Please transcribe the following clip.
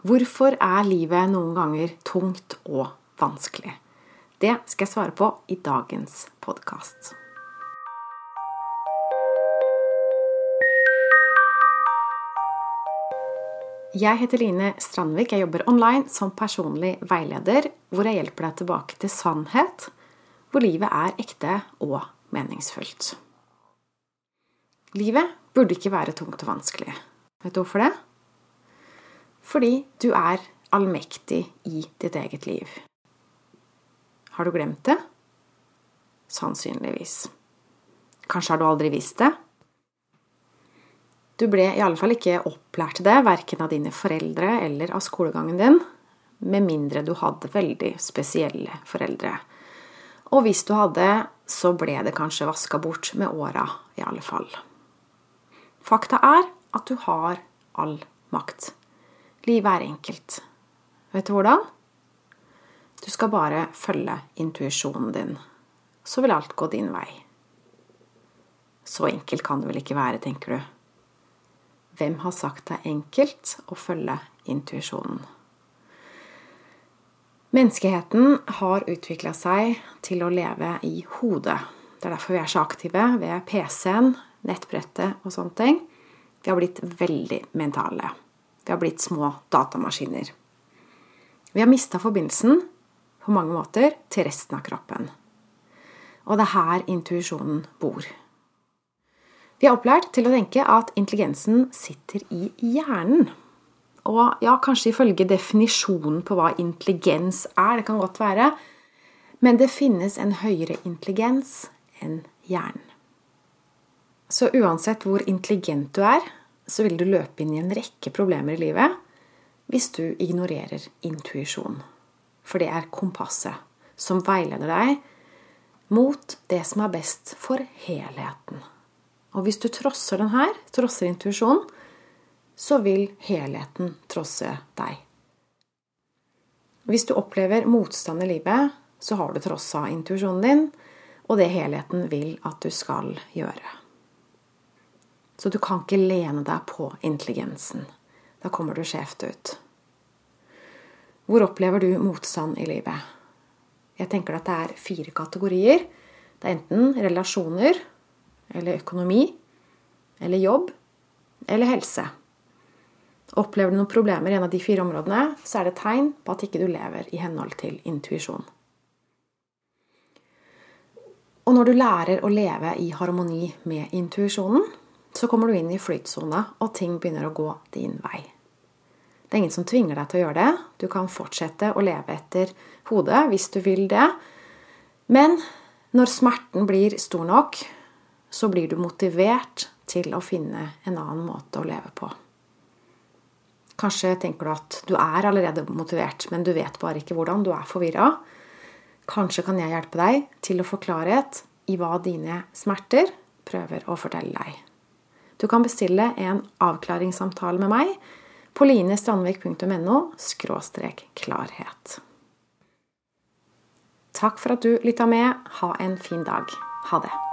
Hvorfor er livet noen ganger tungt og vanskelig? Det skal jeg svare på i dagens podkast. Jeg heter Line Strandvik. Jeg jobber online som personlig veileder, hvor jeg hjelper deg tilbake til sannhet, hvor livet er ekte og meningsfullt. Livet burde ikke være tungt og vanskelig. Vet du hvorfor det? Fordi du er allmektig i ditt eget liv. Har du glemt det? Sannsynligvis. Kanskje har du aldri visst det? Du ble i alle fall ikke opplært til det, verken av dine foreldre eller av skolegangen din, med mindre du hadde veldig spesielle foreldre. Og hvis du hadde, så ble det kanskje vaska bort med åra, i alle fall. Fakta er at du har all makt. Livet er enkelt. Vet du hvordan? Du skal bare følge intuisjonen din. Så vil alt gå din vei. Så enkelt kan det vel ikke være, tenker du. Hvem har sagt det er enkelt å følge intuisjonen? Menneskeheten har utvikla seg til å leve i hodet. Det er derfor vi er så aktive ved PC-en, nettbrettet og sånne ting. Vi har blitt veldig mentale. Vi har blitt små datamaskiner. Vi har mista forbindelsen på mange måter til resten av kroppen. Og det er her intuisjonen bor. Vi er opplært til å tenke at intelligensen sitter i hjernen. Og ja, kanskje ifølge definisjonen på hva intelligens er, det kan godt være, men det finnes en høyere intelligens enn hjernen. Så uansett hvor intelligent du er, så vil du løpe inn i en rekke problemer i livet hvis du ignorerer intuisjon. For det er kompasset som veileder deg mot det som er best for helheten. Og hvis du trosser den her, trosser intuisjonen, så vil helheten trosse deg. Hvis du opplever motstand i livet, så har du trossa intuisjonen din, og det helheten vil at du skal gjøre. Så du kan ikke lene deg på intelligensen. Da kommer du skjevt ut. Hvor opplever du motstand i livet? Jeg tenker at det er fire kategorier. Det er enten relasjoner, eller økonomi, eller jobb, eller helse. Opplever du noen problemer i en av de fire områdene, så er det tegn på at ikke du lever i henhold til intuisjon. Og når du lærer å leve i harmoni med intuisjonen, så kommer du inn i flytsona, og ting begynner å gå din vei. Det er ingen som tvinger deg til å gjøre det. Du kan fortsette å leve etter hodet hvis du vil det. Men når smerten blir stor nok, så blir du motivert til å finne en annen måte å leve på. Kanskje tenker du at du er allerede motivert, men du vet bare ikke hvordan. Du er forvirra. Kanskje kan jeg hjelpe deg til å få klarhet i hva dine smerter prøver å fortelle deg. Du kan bestille en avklaringssamtale med meg på linestrandvik.no klarhet. Takk for at du lytta med. Ha en fin dag. Ha det.